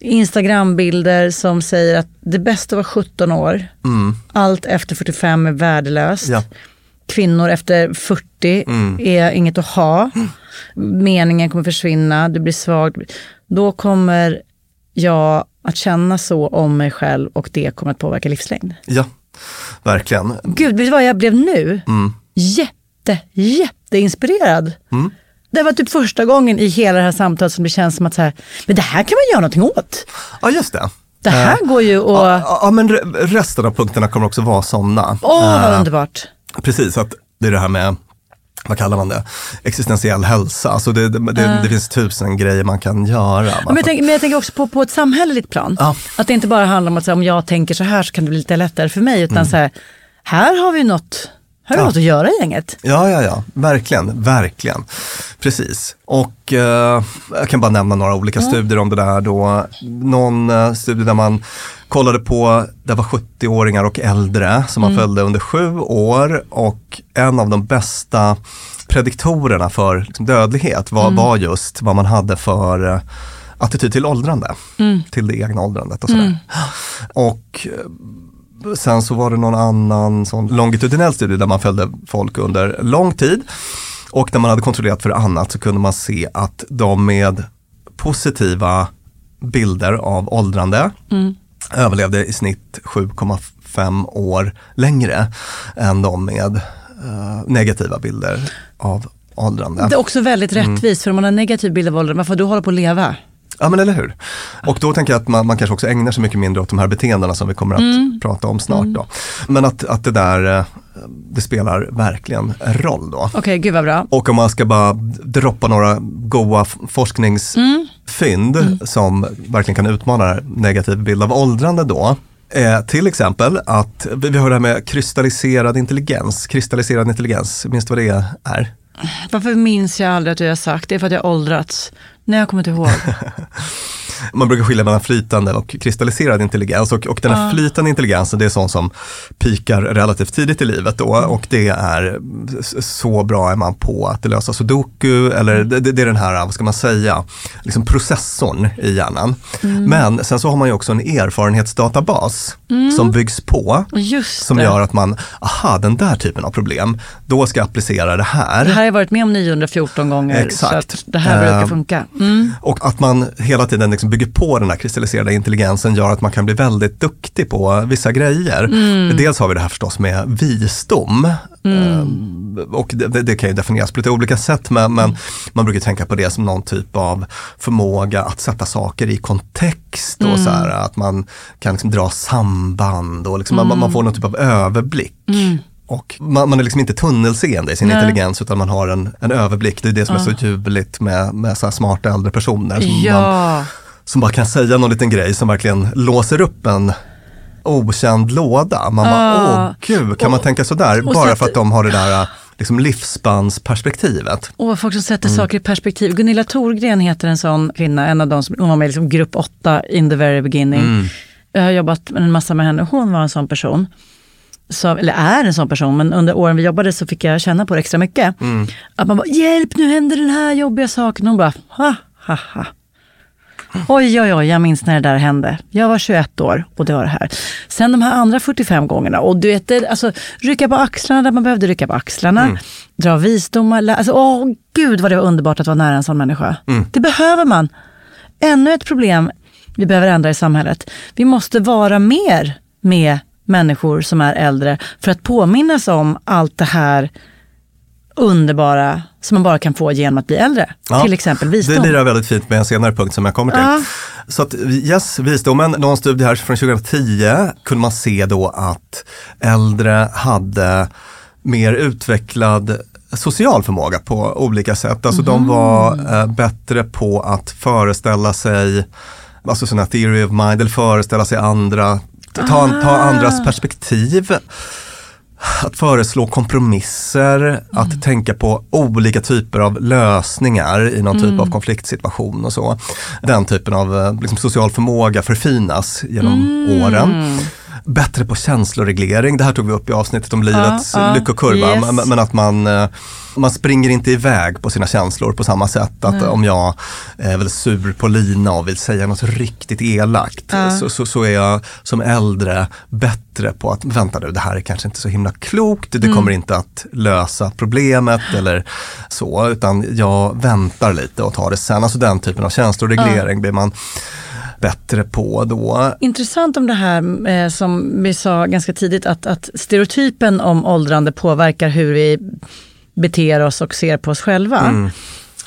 Speaker 1: Instagrambilder som säger att det bästa var 17 år. Mm. Allt efter 45 är värdelöst. Ja. Kvinnor efter 40 mm. är inget att ha. Meningen kommer försvinna, du blir svag. Då kommer jag att känna så om mig själv och det kommer att påverka livslängd.
Speaker 2: Ja, verkligen.
Speaker 1: Gud, vet du vad jag blev nu? Mm. Jätte, jätteinspirerad. Mm. Det var typ första gången i hela det här samtalet som det känns som att så här, men det här kan man göra någonting åt.
Speaker 2: Ja, just det.
Speaker 1: Det här uh, går ju att...
Speaker 2: Ja, ja, men resten av punkterna kommer också vara sådana.
Speaker 1: Åh, oh, vad uh, underbart.
Speaker 2: Precis, att det är det här med vad kallar man det, existentiell hälsa. Alltså det, det, det, uh. det finns tusen grejer man kan göra.
Speaker 1: Men jag, tänker, men jag tänker också på, på ett samhälleligt plan. Uh. Att det inte bara handlar om att här, om jag tänker så här så kan det bli lite lättare för mig. Utan mm. så här, här har vi något har du ja. något att göra i gänget?
Speaker 2: Ja, ja, ja, verkligen, verkligen. Precis. Och eh, jag kan bara nämna några olika ja. studier om det där då. Någon eh, studie där man kollade på, det var 70-åringar och äldre som man mm. följde under sju år och en av de bästa prediktorerna för liksom, dödlighet var, mm. var just vad man hade för eh, attityd till åldrande, mm. till det egna åldrandet och sådär. Mm. Och Sen så var det någon annan sån longitudinell studie där man följde folk under lång tid. Och när man hade kontrollerat för annat så kunde man se att de med positiva bilder av åldrande mm. överlevde i snitt 7,5 år längre än de med uh, negativa bilder av åldrande.
Speaker 1: Det är också väldigt mm. rättvist, mm. för om man har negativ bild av åldrande, varför du håller på att leva?
Speaker 2: Ja men eller hur. Och då tänker jag att man, man kanske också ägnar sig mycket mindre åt de här beteendena som vi kommer att mm. prata om snart. Mm. Då. Men att, att det där, eh, det spelar verkligen roll då.
Speaker 1: Okej, okay, gud vad bra.
Speaker 2: Och om man ska bara droppa några goa forskningsfynd mm. mm. som verkligen kan utmana negativ bild av åldrande då. Eh, till exempel att vi har det här med kristalliserad intelligens. Kristalliserad intelligens, minns du vad det är?
Speaker 1: Varför minns jag aldrig att du har sagt det? är för att jag har åldrats. Nej, jag kommer inte ihåg.
Speaker 2: Man brukar skilja mellan flytande och kristalliserad intelligens och, och den här
Speaker 1: Ja.
Speaker 2: flytande intelligensen det är sånt som pikar relativt tidigt i livet då och det är så bra är man på att lösa sudoku eller det, det det är den här, vad ska man säga, liksom processorn i hjärnan.
Speaker 1: Mm.
Speaker 2: Men sen så har man ju också en erfarenhetsdatabas
Speaker 1: Mm.
Speaker 2: som byggs på som gör att man, aha den där typen av problem, då ska jag applicera det här.
Speaker 1: Det här har jag varit med om 914 gånger.
Speaker 2: Exakt.
Speaker 1: Så att det här brukar
Speaker 2: Eh,
Speaker 1: funka. Mm.
Speaker 2: Och att man hela tiden liksom bygger på den här kristalliserade intelligensen gör att man kan bli väldigt duktig på vissa grejer.
Speaker 1: Mm.
Speaker 2: Dels har vi det här förstås med visdom.
Speaker 1: Mm.
Speaker 2: Ehm, Och det, det, kan ju definieras på lite olika sätt men, men man brukar tänka på det som någon typ av förmåga att sätta saker i kontext och
Speaker 1: Mm.
Speaker 2: så här, att man kan liksom dra samband och liksom man,
Speaker 1: Mm.
Speaker 2: man får någon typ av överblick.
Speaker 1: Mm.
Speaker 2: Och man, man är liksom inte tunnelseende i sin
Speaker 1: Nej.
Speaker 2: intelligens utan man har en, en överblick. Det är det som är så
Speaker 1: Ja.
Speaker 2: ljuvligt med, med så smarta äldre personer. Som, man,
Speaker 1: Ja.
Speaker 2: Som bara kan säga någon liten grej som verkligen låser upp en okänd låda. Man bara,
Speaker 1: Ja.
Speaker 2: åh gud, kan man tänka sådär?
Speaker 1: och
Speaker 2: Bara för att de har det där liksom livsspannsperspektivet.
Speaker 1: Och folk som sätter
Speaker 2: Mm.
Speaker 1: saker i perspektiv. Gunilla Thorgren heter en sån kvinna, en av de som hon var med i liksom grupp 8 in the very beginning.
Speaker 2: Mm.
Speaker 1: Jag har jobbat med en massa med henne. Hon var en sån person. Som, eller är en sån person, men under åren vi jobbade så fick jag känna på det extra mycket.
Speaker 2: Mm.
Speaker 1: Att man bara, hjälp nu händer den här jobbiga saken. Och hon bara, ha, ha, ha. Oj, oj, oj, jag minns när det där hände. Jag var 21 år och det var det här. Sen de här andra 45 gångerna, och du vet, alltså, rycka på axlarna där man behövde rycka på axlarna,
Speaker 2: Mm.
Speaker 1: dra visdomar. Alltså, åh, gud vad det var underbart att vara nära en sån människa.
Speaker 2: Mm.
Speaker 1: Det behöver man. Ännu ett problem vi behöver ändra i samhället. Vi måste vara mer med människor som är äldre för att påminnas om allt det här underbara som man bara kan få genom att bli äldre.
Speaker 2: Ja,
Speaker 1: Till exempel visdom.
Speaker 2: Det lirar väldigt fint med en senare punkt som jag kommer till.
Speaker 1: Ja.
Speaker 2: Så att yes, visdomen, någon studie här från 2010 kunde man se då att äldre hade mer utvecklad social förmåga på olika sätt. Alltså de var eh, bättre på att föreställa sig, alltså sådana theory of mind, eller föreställa sig andra, ta, ta andras perspektiv att föreslå kompromisser, att tänka på olika typer av lösningar i någon typ
Speaker 1: Mm.
Speaker 2: av konfliktsituation och så. Den typen av eh, liksom, social förmåga förfinas genom
Speaker 1: Mm.
Speaker 2: åren. Bättre på känsloreglering, det här tog vi upp i avsnittet om livets
Speaker 1: ja,
Speaker 2: lyckokurva,
Speaker 1: yes.
Speaker 2: men, men att man, eh, man springer inte iväg på sina känslor på samma sätt. Att om jag är väl sur på Lina och vill säga något riktigt elakt
Speaker 1: Ja.
Speaker 2: så, så, så är jag som äldre bättre på att, vänta nu, det här är kanske inte så himla klokt, det
Speaker 1: Mm.
Speaker 2: kommer inte att lösa problemet eller så, utan jag väntar lite och tar det sen. Alltså den typen av känsloreglering blir man bättre på då.
Speaker 1: Intressant om det här eh, som vi sa ganska tidigt, att, att stereotypen om åldrande påverkar hur vi beter oss och ser på oss själva.
Speaker 2: Mm.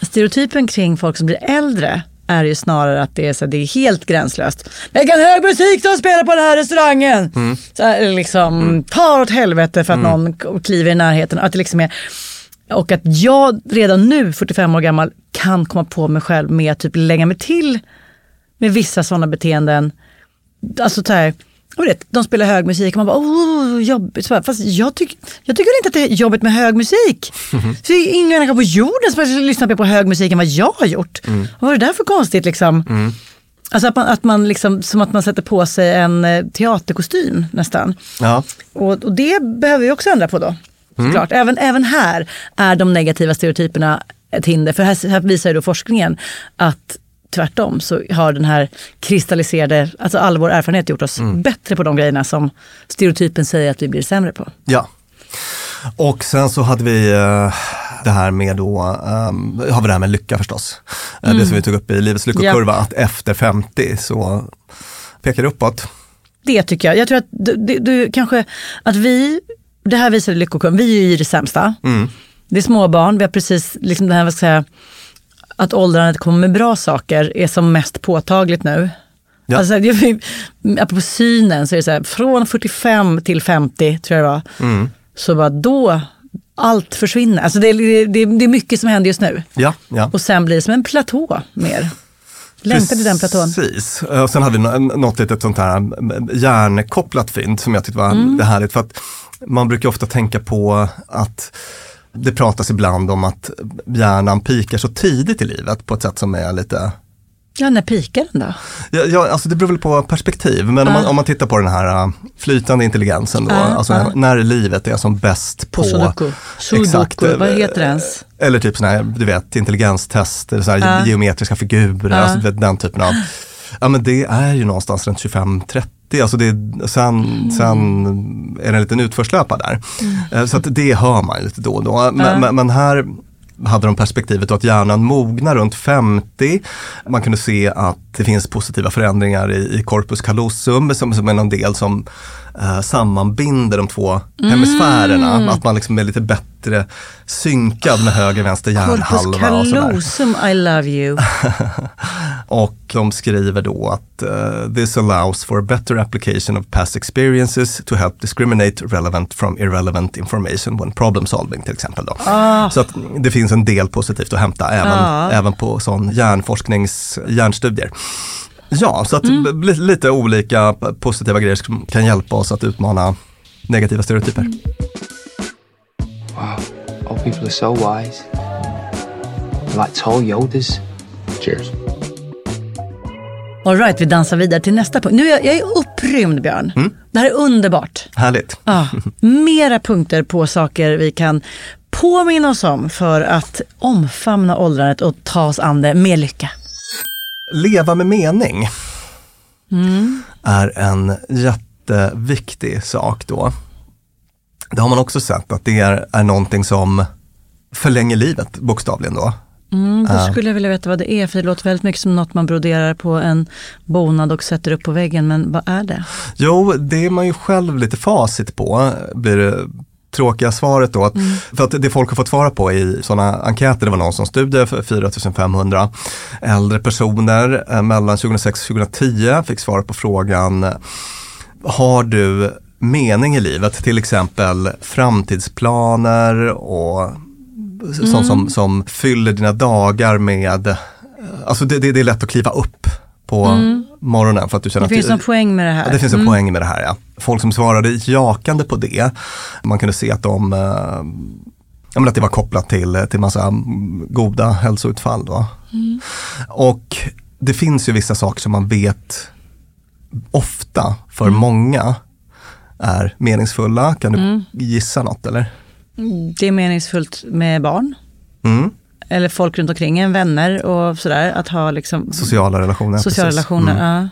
Speaker 1: Stereotypen kring folk som blir äldre är ju snarare att det är, så, det är helt gränslöst. Vilken hög musik de spelar på den här restaurangen!
Speaker 2: Mm.
Speaker 1: Så här, liksom, ta åt helvete för att någon k- kliver i närheten. Att det liksom är, och att jag redan nu, 45 år gammal, kan komma på mig själv med att typ lägga mig till med vissa sådana beteenden. Alltså så här, vet, de spelar hög musik och man bara, oh, jobbigt. Så Fast jag, tyck, jag tycker inte att det är jobbigt med hög musik. Så det är ingen människa på jorden som mer på hög musik än vad jag har gjort. Vad är det där för konstigt liksom? Alltså att man, att man liksom, som att man sätter på sig en eh, teaterkostym nästan.
Speaker 2: Ja.
Speaker 1: Och, och det behöver vi också ändra på då. Såklart. Även, även här är de negativa stereotyperna ett hinder. För här, här visar ju då forskningen att tvärtom så har den här kristalliserade, alltså all vår erfarenhet gjort oss bättre på de grejerna som stereotypen säger att vi blir sämre på.
Speaker 2: Ja. Och sen så hade vi eh, det här med då, um, har vi det här med lycka förstås. Eh, Det
Speaker 1: Mm.
Speaker 2: som vi tog upp i livets lyckokurva, att efter 50 så pekar det uppåt.
Speaker 1: Det tycker jag. Jag tror att du, du, du kanske, att vi, det här visar lyckokurvan, vi är ju i det sämsta.
Speaker 2: Mm.
Speaker 1: Det är småbarn, vi har precis, liksom det här, vad ska jag säga, att åldrandet kommer med bra saker är som mest påtagligt nu.
Speaker 2: Ja.
Speaker 1: Alltså, apropå synen så är det så här, från 45 till 50 tror jag det var,
Speaker 2: Mm.
Speaker 1: så bara då, allt försvinner. Alltså det, det, det, det är mycket som händer just nu.
Speaker 2: Ja, ja.
Speaker 1: Och sen blir det som en platå mer. Längtar till den platån.
Speaker 2: Precis. Och sen hade vi nå- något litet sånt här mm, hjärnkopplat fynd som jag tyckte var
Speaker 1: Mm.
Speaker 2: det härligt. För att man brukar ofta tänka på att det pratas ibland om att hjärnan pikar så tidigt i livet på ett sätt som är lite
Speaker 1: Ja, när pikar den då?
Speaker 2: Ja, ja, alltså det beror väl på perspektiv, men om, man, om man tittar på den här uh, flytande intelligensen då,
Speaker 1: Ja,
Speaker 2: alltså
Speaker 1: ja.
Speaker 2: när livet är som bäst på...
Speaker 1: På sudoku. Sudoku,
Speaker 2: eh,
Speaker 1: vad heter det ens?
Speaker 2: Eller typ sådana här, du vet, intelligenstest, eller så här
Speaker 1: Ja.
Speaker 2: geometriska figurer, alltså den typen av. Ja men det är ju någonstans runt 25-30, alltså det, sen,
Speaker 1: Mm.
Speaker 2: sen är det en liten utförslöpa där. Eh, Så att det hör man lite då och då. Men,
Speaker 1: Ja.
Speaker 2: men, här hade de perspektivet att hjärnan mognar runt 50. Man kunde se att det finns positiva förändringar i, i corpus callosum som, som är någon del som eh, sammanbinder de två
Speaker 1: Mm.
Speaker 2: hemisfärerna. Att man liksom är lite bättre synkad med höger vänster hjärnhalva.
Speaker 1: Corpus callosum, I love you.
Speaker 2: Och de skriver då att eh, this allows for a better application of past experiences to help discriminate relevant from irrelevant information when problem solving till exempel. Då.
Speaker 1: Ah.
Speaker 2: Så att det finns en del positivt att hämta även,
Speaker 1: Ja.
Speaker 2: även på sån hjärnforsknings hjärnstudier. Ja, så att
Speaker 1: Mm.
Speaker 2: lite olika positiva grejer som kan hjälpa oss att utmana negativa stereotyper.
Speaker 8: Wow, old people are so wise. Like tall Yodas. Cheers.
Speaker 1: All right, vi dansar vidare till nästa punkt. Nu är jag, jag är upprymd Björn.
Speaker 2: Mm.
Speaker 1: Det här är underbart.
Speaker 2: Härligt.
Speaker 1: Ja, mera punkter på saker vi kan påminna oss om för att omfamna åldrandet och ta oss an det med lycka.
Speaker 2: Leva med mening
Speaker 1: Mm.
Speaker 2: är en jätteviktig sak då. Det har man också sett att det är, är någonting som förlänger livet bokstavligen då.
Speaker 1: Mm, då
Speaker 2: Ja.
Speaker 1: skulle jag vilja veta vad det är, för det låter väldigt mycket som något man broderar på en bonad och sätter upp på väggen, men vad är det?
Speaker 2: Jo, det är man ju själv lite facit på, blir det tråkiga svaret då. Att, För att det folk har fått svara på i sådana enkäter, det var någon som studie för 4500 äldre personer eh, mellan 2006 och 2010 fick svara på frågan Har du mening i livet? Till exempel framtidsplaner och sånt som, som fyller dina dagar med, alltså det, det, det är lätt att kliva upp på
Speaker 1: Mm.
Speaker 2: Morgonen för att du känner
Speaker 1: Det
Speaker 2: att
Speaker 1: finns en poäng med det här.
Speaker 2: Ja, det finns en
Speaker 1: Mm.
Speaker 2: poäng med det här ja. Folk som svarade jakande på det, man kunde se att de, eh, ja, men att det var kopplat till, till massa mm, goda hälsoutfall. Då.
Speaker 1: Mm.
Speaker 2: Och det finns ju vissa saker som man vet ofta för
Speaker 1: Mm.
Speaker 2: många är meningsfulla. Kan du
Speaker 1: Mm.
Speaker 2: gissa något eller?
Speaker 1: Mm, Det är meningsfullt med barn.
Speaker 2: Mm.
Speaker 1: Eller folk runt omkring en, vänner och sådär. Att ha liksom
Speaker 2: Sociala relationer.
Speaker 1: sociala
Speaker 2: precis.
Speaker 1: relationer.
Speaker 2: Mm.
Speaker 1: Ja.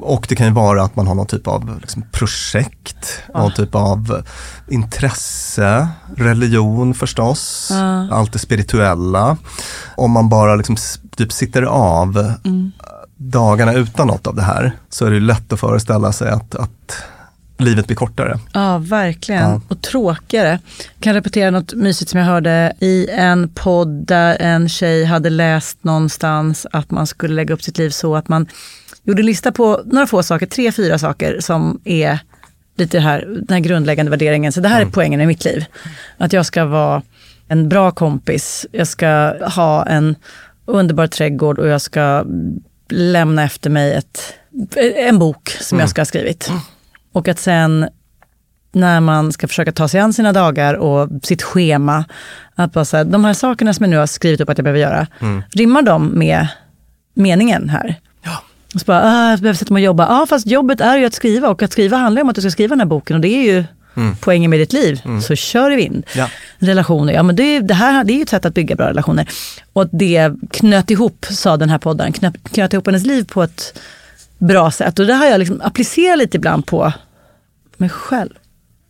Speaker 2: Och det kan ju vara att man har någon typ av liksom, projekt, någon typ av intresse, religion förstås,
Speaker 1: Ja.
Speaker 2: allt det spirituella. Om man bara liksom typ sitter av
Speaker 1: Mm.
Speaker 2: dagarna utan något av det här så är det ju lätt att föreställa sig att, att livet blir kortare.
Speaker 1: Ja, verkligen.
Speaker 2: Ja.
Speaker 1: Och tråkigare. Jag kan repetera något mysigt som jag hörde i en podd där en tjej hade läst någonstans att man skulle lägga upp sitt liv så att man gjorde en lista på några få saker, tre, fyra saker som är lite här, den här grundläggande värderingen. Så det här är poängen i mitt liv. Att jag ska vara en bra kompis, jag ska ha en underbar trädgård och jag ska lämna efter mig ett, en bok som jag ska ha skrivit. Och att sen när man ska försöka ta sig an sina dagar och sitt schema, att bara säga, de här sakerna som jag nu har skrivit upp att jag behöver göra,
Speaker 2: Mm.
Speaker 1: rimmar de med meningen här?
Speaker 2: Ja.
Speaker 1: Och så bara, ah, jag behöver sätta mig och jobba. Ja, fast jobbet är ju att skriva och att skriva handlar om att du ska skriva den här boken och det är ju
Speaker 2: Mm.
Speaker 1: poängen med ditt liv. Så kör i vind.
Speaker 2: Ja.
Speaker 1: Relationer, ja men det, är- det här det är ju ett sätt att bygga bra relationer. Och det knöt ihop, sa den här podden, knöt, knöt ihop hennes liv på ett bra sätt. Och det har jag liksom applicerat lite ibland på mig själv.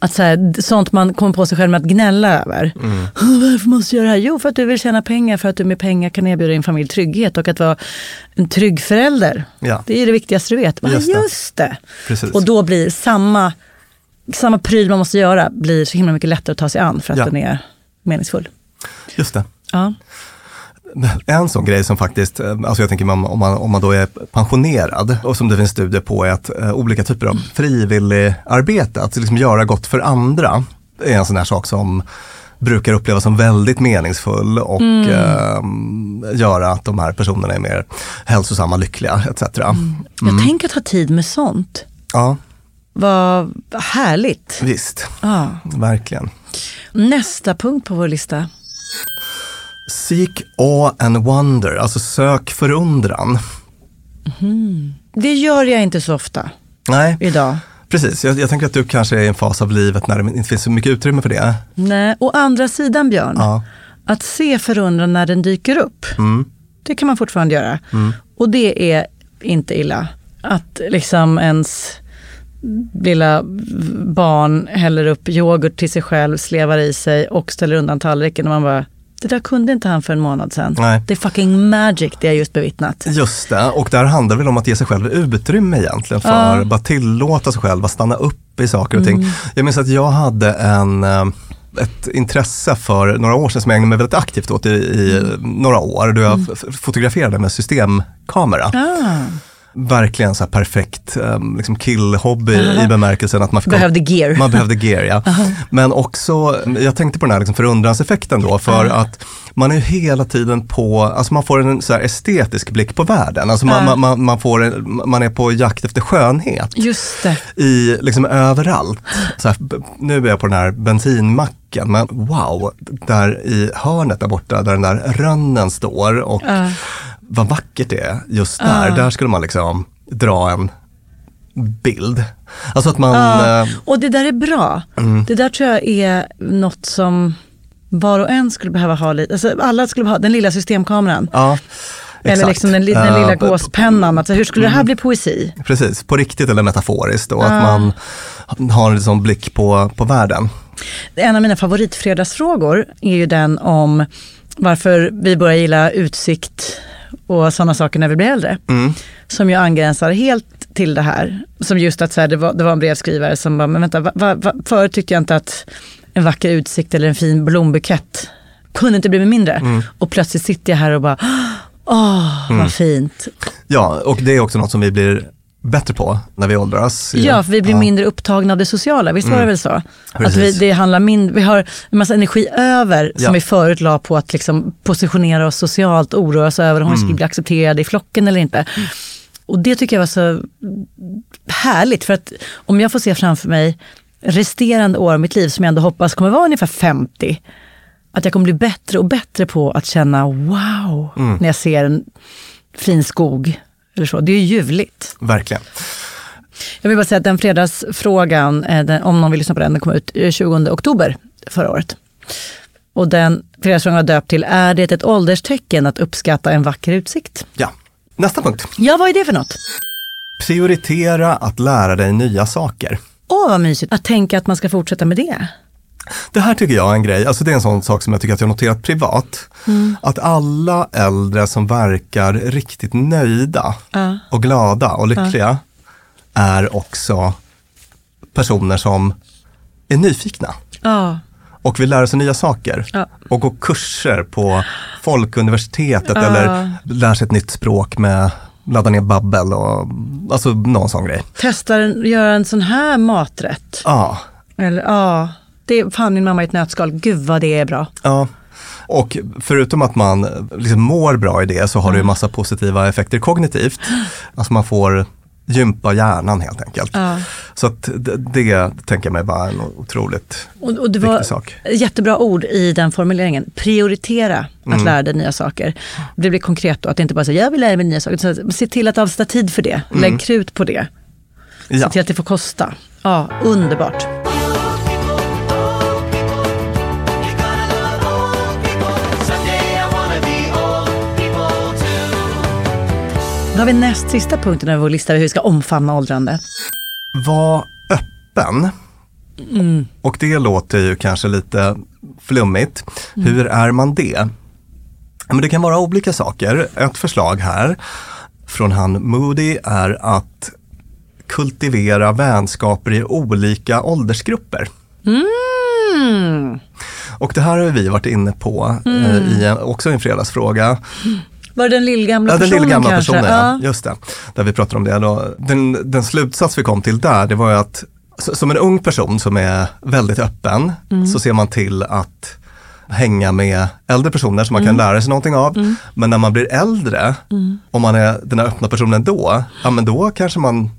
Speaker 1: Att så här, sånt man kommer på sig själv med att gnälla över.
Speaker 2: Mm.
Speaker 1: Varför måste jag göra det här? Jo, för att du vill tjäna pengar, för att du med pengar kan erbjuda din familj trygghet och att vara en trygg förälder.
Speaker 2: Ja.
Speaker 1: Det är det viktigaste du vet. Bara,
Speaker 2: Just
Speaker 1: just,
Speaker 2: det.
Speaker 1: det. Och då blir samma, samma pryl man måste göra blir så himla mycket lättare att ta sig an för att
Speaker 2: Ja.
Speaker 1: den är meningsfull.
Speaker 2: Just det.
Speaker 1: Ja.
Speaker 2: En sån grej som faktiskt, eh, alltså jag tänker om, man, om man då är pensionerad och som det finns studier på är att eh, olika typer av frivilligarbete, att liksom göra gott för andra, är en sån här sak som brukar upplevas som väldigt meningsfull och
Speaker 1: Mm.
Speaker 2: eh, göra att de här personerna är mer hälsosamma, lyckliga etc.
Speaker 1: Jag tänker att ha tid med sånt.
Speaker 2: Ja,
Speaker 1: Vad härligt.
Speaker 2: visst,
Speaker 1: Ja.
Speaker 2: verkligen.
Speaker 1: Nästa punkt på vår lista.
Speaker 2: Seek awe and wonder, alltså sök förundran.
Speaker 1: Mm. Det gör jag inte så ofta
Speaker 2: Nej,
Speaker 1: idag.
Speaker 2: precis. Jag, jag tänker att du kanske är i en fas av livet när det inte finns så mycket utrymme för det.
Speaker 1: Nej, å andra sidan Björn,
Speaker 2: Ja.
Speaker 1: att se förundran när den dyker upp,
Speaker 2: Mm.
Speaker 1: det kan man fortfarande göra.
Speaker 2: Mm.
Speaker 1: Och det är inte illa. Att liksom ens lilla barn häller upp yoghurt till sig själv, slevar i sig och ställer undan tallriken och man bara, det där kunde inte han för en månad sedan.
Speaker 2: Nej.
Speaker 1: Det är fucking magic det jag just bevittnat.
Speaker 2: Just det, och där handlar det väl om att ge sig själv utrymme egentligen för
Speaker 1: Ja.
Speaker 2: bara tillåta sig själv att stanna upp i saker och ting.
Speaker 1: Mm.
Speaker 2: Jag minns att jag hade en, eh, ett intresse för några år sedan som jag ägnade mig väldigt aktivt åt i, i några år. Då jag f- fotograferade med systemkamera.
Speaker 1: Ah,
Speaker 2: Verkligen så här perfekt eh, liksom killhobby
Speaker 1: Aha.
Speaker 2: i bemärkelsen att man
Speaker 1: behövde gear.
Speaker 2: man behövde gear, ja. Men också, jag tänkte på den här liksom förundranseffekten då, för
Speaker 1: Ja.
Speaker 2: att man är hela tiden på, alltså man får en så här estetisk blick på världen. Alltså man, man, man, man, får en, man är på jakt efter skönhet
Speaker 1: Just det.
Speaker 2: i, liksom överallt. Så här, nu är jag på den här bensinmacken, men wow, där i hörnet där borta, där den där rönnen står och
Speaker 1: Ja.
Speaker 2: Vad vackert det är just där.
Speaker 1: Ja.
Speaker 2: Där skulle man liksom dra en bild. Alltså att man, eh,
Speaker 1: och det där är bra.
Speaker 2: Mm.
Speaker 1: Det där tror jag är något som var och en skulle behöva ha lite, alltså alla skulle ha den lilla systemkameran.
Speaker 2: ja.
Speaker 1: Eller liksom den, den lilla gåspennan. Alltså, hur skulle det här bli poesi?
Speaker 2: Precis, på riktigt eller metaforiskt och
Speaker 1: Ja.
Speaker 2: att man har en sån blick på, på världen.
Speaker 1: En av mina favoritfredagsfrågor är ju den om varför vi börjar gilla utsikt och sådana saker när vi blir äldre.
Speaker 2: Mm.
Speaker 1: Som ju angränsar helt till det här. Som just att så här, det, var, det var en brevskrivare som bara, men vänta, va, va, va, förut tyckte jag inte att en vacker utsikt eller en fin blombukett kunde inte bli mindre.
Speaker 2: Mm.
Speaker 1: Och plötsligt sitter jag här och bara, åh,
Speaker 2: Mm.
Speaker 1: vad fint.
Speaker 2: Ja, och det är också något som vi blir bättre på när vi åldras.
Speaker 1: Ja, för vi blir
Speaker 2: Ja.
Speaker 1: mindre upptagna av det sociala, visst var det
Speaker 2: Mm.
Speaker 1: väl så? Att vi,
Speaker 2: Precis.
Speaker 1: det handlar min, vi har en massa energi över som
Speaker 2: Ja.
Speaker 1: vi förut la på att liksom positionera oss socialt, oroa oss över om vi
Speaker 2: Mm.
Speaker 1: skulle bli accepterade i flocken eller inte. Och det tycker jag var så härligt, för att om jag får se framför mig resterande år av mitt liv som jag ändå hoppas kommer vara ungefär 50, att jag kommer bli bättre och bättre på att känna wow
Speaker 2: Mm.
Speaker 1: när jag ser en fin skog. Eller så. Det är ju ljuvligt.
Speaker 2: Verkligen.
Speaker 1: Jag vill bara säga att den fredagsfrågan, eh, om någon vill lyssna på den, den kom ut eh, 20 oktober förra året. Och den fredagsfrågan var döpt till, är det ett ålderstecken att uppskatta en vacker utsikt?
Speaker 2: Ja. Nästa punkt.
Speaker 1: Ja, vad är det för något?
Speaker 2: Prioritera att lära dig nya saker.
Speaker 1: Åh, vad mysigt att tänka att man ska fortsätta med det.
Speaker 2: Det här tycker jag är en grej, alltså det är en sån sak som jag tycker att jag noterat privat.
Speaker 1: Mm.
Speaker 2: Att alla äldre som verkar riktigt nöjda
Speaker 1: Ja.
Speaker 2: och glada och lyckliga är också personer som är nyfikna
Speaker 1: Ja.
Speaker 2: och vill lära sig nya saker. Och gå kurser på Folkuniversitetet eller lär sig ett nytt språk med ladda ner Babbel och alltså någon sån grej.
Speaker 1: Testar en- göra en sån här maträtt.
Speaker 2: Ja,
Speaker 1: Eller ja, det är fan min mamma i ett nötskal. Gud vad det är bra.
Speaker 2: Ja, och förutom att man liksom mår bra i det så har det ju massa positiva effekter kognitivt. Alltså man får gympa hjärnan helt enkelt.
Speaker 1: Ja.
Speaker 2: Så att det, det tänker jag mig bara en otroligt
Speaker 1: Och, och det
Speaker 2: viktig
Speaker 1: var
Speaker 2: sak.
Speaker 1: jättebra ord i den formuleringen. Prioritera att
Speaker 2: Mm.
Speaker 1: lära dig nya saker. Det blir konkret då, att det inte bara säga jag vill lära mig nya saker. Så se till att avsätta tid för det.
Speaker 2: Mm.
Speaker 1: Lägg krut på det.
Speaker 2: Ja.
Speaker 1: Se till att det får kosta. Ja, underbart. Då har vi näst sista punkten över vår lista hur vi ska omfamna åldrande.
Speaker 2: Var öppen.
Speaker 1: Mm.
Speaker 2: Och det låter ju kanske lite flummigt.
Speaker 1: Mm.
Speaker 2: Hur är man det? Men det kan vara olika saker. Ett förslag här från han Moody är att kultivera vänskaper i olika åldersgrupper.
Speaker 1: Mm.
Speaker 2: Och det här har vi varit inne på
Speaker 1: Mm.
Speaker 2: eh, i en, också en fredagsfråga.
Speaker 1: Var det den lillgamla
Speaker 2: Ja, den
Speaker 1: personen
Speaker 2: lillgamla
Speaker 1: kanske?
Speaker 2: personen, ja. Just det. Där vi pratar om det. Då. Den, den slutsats vi kom till där, det var ju att som en ung person som är väldigt öppen,
Speaker 1: Mm.
Speaker 2: så ser man till att hänga med äldre personer som man
Speaker 1: Mm.
Speaker 2: kan lära sig någonting av.
Speaker 1: Mm.
Speaker 2: Men när man blir äldre,
Speaker 1: Mm.
Speaker 2: om man är den här öppna personen då, ja men då kanske man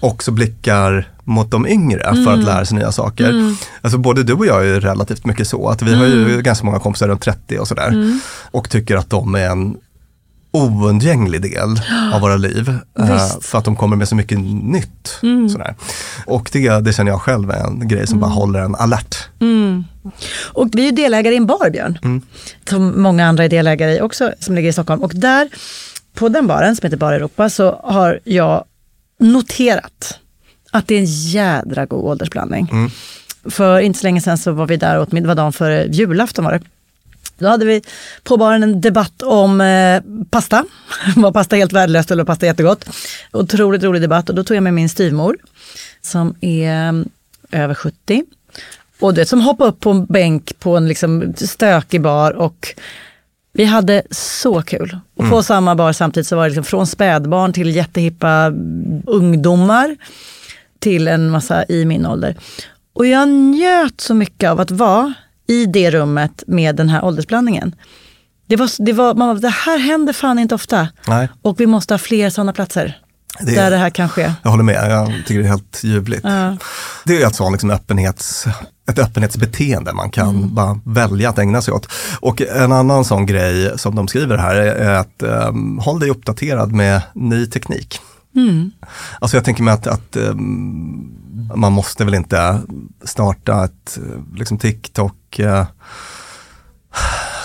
Speaker 2: också blickar mot de yngre för
Speaker 1: Mm.
Speaker 2: att lära sig nya saker.
Speaker 1: Mm.
Speaker 2: Alltså både du och jag är ju relativt mycket så, att vi har ju
Speaker 1: Mm.
Speaker 2: ganska många kompisar runt 30 och sådär.
Speaker 1: Mm.
Speaker 2: Och tycker att de är en oundgänglig del av våra liv. eh,
Speaker 1: Visst.
Speaker 2: för att de kommer med så mycket nytt.
Speaker 1: Mm.
Speaker 2: Sådär. Och det, det känner jag själv är en grej som bara håller en alert.
Speaker 1: Mm. Och vi är delägare i en bar, Björn.
Speaker 2: Mm.
Speaker 1: Som många andra är delägare i också, som ligger i Stockholm. Och där, på den baren som heter Bar Europa, så har jag noterat att det är en jädra god åldersblandning.
Speaker 2: Mm.
Speaker 1: För inte så länge sedan så var vi där åt middag, dagen före julafton var det. Då hade vi på baren en debatt om eh, pasta. Var pasta helt värdelöst eller var pasta jättegott? Otroligt rolig debatt och då tog jag med min styvmor som är eh, över 70. Och du vet, som hoppade upp på en bänk på en liksom stökig bar och vi hade så kul. Och på samma bar samtidigt så var det liksom från spädbarn till jättehippa ungdomar till en massa i min ålder. Och jag njöt så mycket av att vara i det rummet med den här åldersblandningen. Det, var, det, var, man, var, det här händer fan inte ofta.
Speaker 2: Nej,
Speaker 1: Och vi måste ha fler sådana platser.
Speaker 2: Det-
Speaker 1: där det här kan ske.
Speaker 2: jag håller med, jag tycker det är helt ljuvligt.
Speaker 1: Ja.
Speaker 2: Det är sånt liksom öppenhets, ett öppenhetsbeteende man kan bara välja att ägna sig åt. Och en annan sån grej som de skriver här är att um, håll dig uppdaterad med ny teknik.
Speaker 1: Mm.
Speaker 2: Alltså jag tänker mig att, att ehm, man måste väl inte starta ett liksom TikTok eh,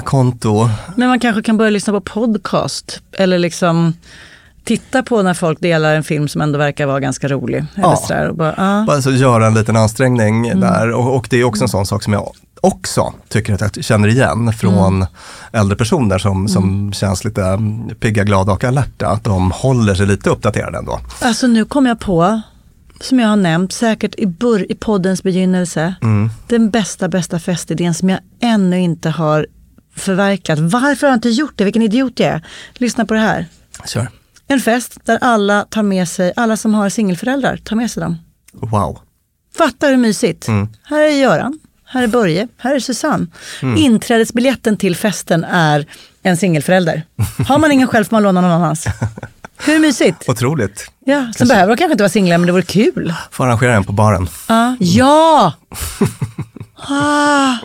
Speaker 2: konto.
Speaker 1: Men man kanske kan börja lyssna på podcast. Eller liksom titta på när folk delar en film som ändå verkar vara ganska rolig. Eller
Speaker 2: Ja.
Speaker 1: sådär, och bara, ah.
Speaker 2: Bara så göra en liten ansträngning
Speaker 1: Mm.
Speaker 2: där och, och det är också en sån sak som jag också tycker att jag känner igen från
Speaker 1: Mm.
Speaker 2: äldre personer som, som känns lite mm, pigga, glada och alerta. Att de håller sig lite uppdaterade ändå.
Speaker 1: Alltså nu kom jag på, som jag har nämnt säkert i, i poddens begynnelse,
Speaker 2: Mm.
Speaker 1: den bästa, bästa festidén som jag ännu inte har förverkligat. Varför har jag inte gjort det? Vilken idiot jag är. Lyssna på det här.
Speaker 2: Kör.
Speaker 1: En fest där alla tar med sig, alla som har singelföräldrar tar med sig dem.
Speaker 2: Wow.
Speaker 1: Fatta hur mysigt.
Speaker 2: Mm.
Speaker 1: Här är Göran, här är Börje, här är Susanne.
Speaker 2: Mm.
Speaker 1: Inträdesbiljetten till festen är en singelförälder. Har man ingen själv får man låna någon annans. Hur mysigt?
Speaker 2: Otroligt.
Speaker 1: Ja, sen behöver de kanske inte vara singlar men det vore kul.
Speaker 2: Får arrangera en på baren.
Speaker 1: Ja! Ja! Ah.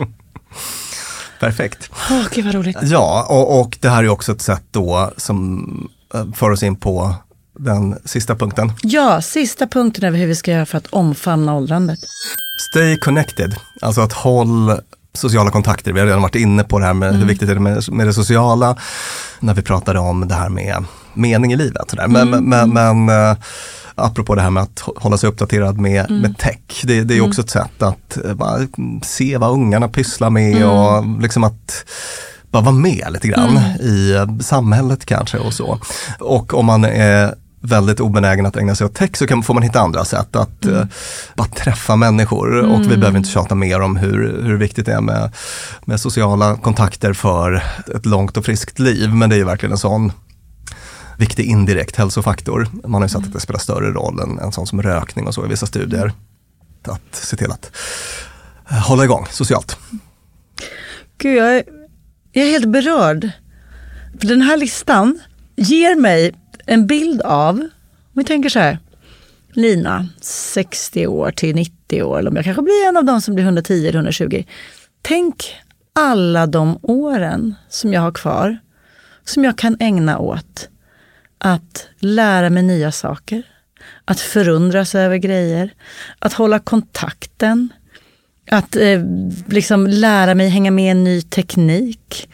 Speaker 2: Perfekt.
Speaker 1: Åh, gud vad roligt.
Speaker 2: Ja, och, och det här är också ett sätt då som eh, för oss in på den sista punkten.
Speaker 1: Ja, sista punkten över hur vi ska göra för att omfamna åldrandet.
Speaker 2: Stay connected, alltså att håll sociala kontakter. Vi har redan varit inne på det här med hur
Speaker 1: Mm.
Speaker 2: viktigt är det med, med det sociala när vi pratade om det här med mening i livet. Sådär. Men,
Speaker 1: Mm.
Speaker 2: men, men eh, apropå det här med att hålla sig uppdaterad med,
Speaker 1: Mm.
Speaker 2: med tech, det, det är
Speaker 1: Mm.
Speaker 2: också ett sätt att bara se vad ungarna pysslar med
Speaker 1: Mm.
Speaker 2: och liksom att bara vara med lite grann
Speaker 1: Mm.
Speaker 2: i eh, samhället kanske och så. Och om man är väldigt obenägen att ägna sig åt tech så kan, får man hitta andra sätt att eh, bara träffa människor. Och vi
Speaker 1: Mm.
Speaker 2: behöver inte tjata mer om hur, hur viktigt det är med, med sociala kontakter för ett långt och friskt liv. Men det är ju verkligen en sån viktig indirekt hälsofaktor. Man har ju sett att det spelar större roll än en sån som rökning och så i vissa studier. Att se till att eh, hålla igång socialt.
Speaker 1: Gud, jag är, jag är helt berörd. För den här listan ger mig en bild av, om vi tänker så här, Lina, 60 år till 90 år, eller om jag kanske blir en av dem som blir 110 eller 120. Tänk alla de åren som jag har kvar, som jag kan ägna åt att lära mig nya saker, att förundras över grejer, att hålla kontakten, att eh, liksom lära mig hänga med i en ny teknik.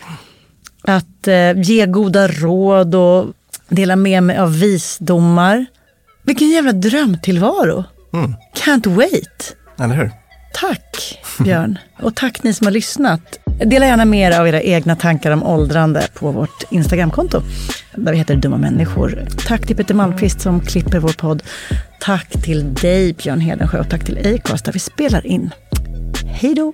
Speaker 1: Att eh, ge goda råd och dela med mig av visdomar. Vilken jävla drömtillvaro.
Speaker 2: Mm.
Speaker 1: Can't wait.
Speaker 2: Eller hur?
Speaker 1: Tack Björn. Och tack ni som har lyssnat. Dela gärna med er av era egna tankar om åldrande på vårt Instagramkonto. Där vi heter Dumma Människor. Tack till Peter Malmqvist som klipper vår podd. Tack till dig Björn Hedensjö och tack till Acast där vi spelar in. Hej då!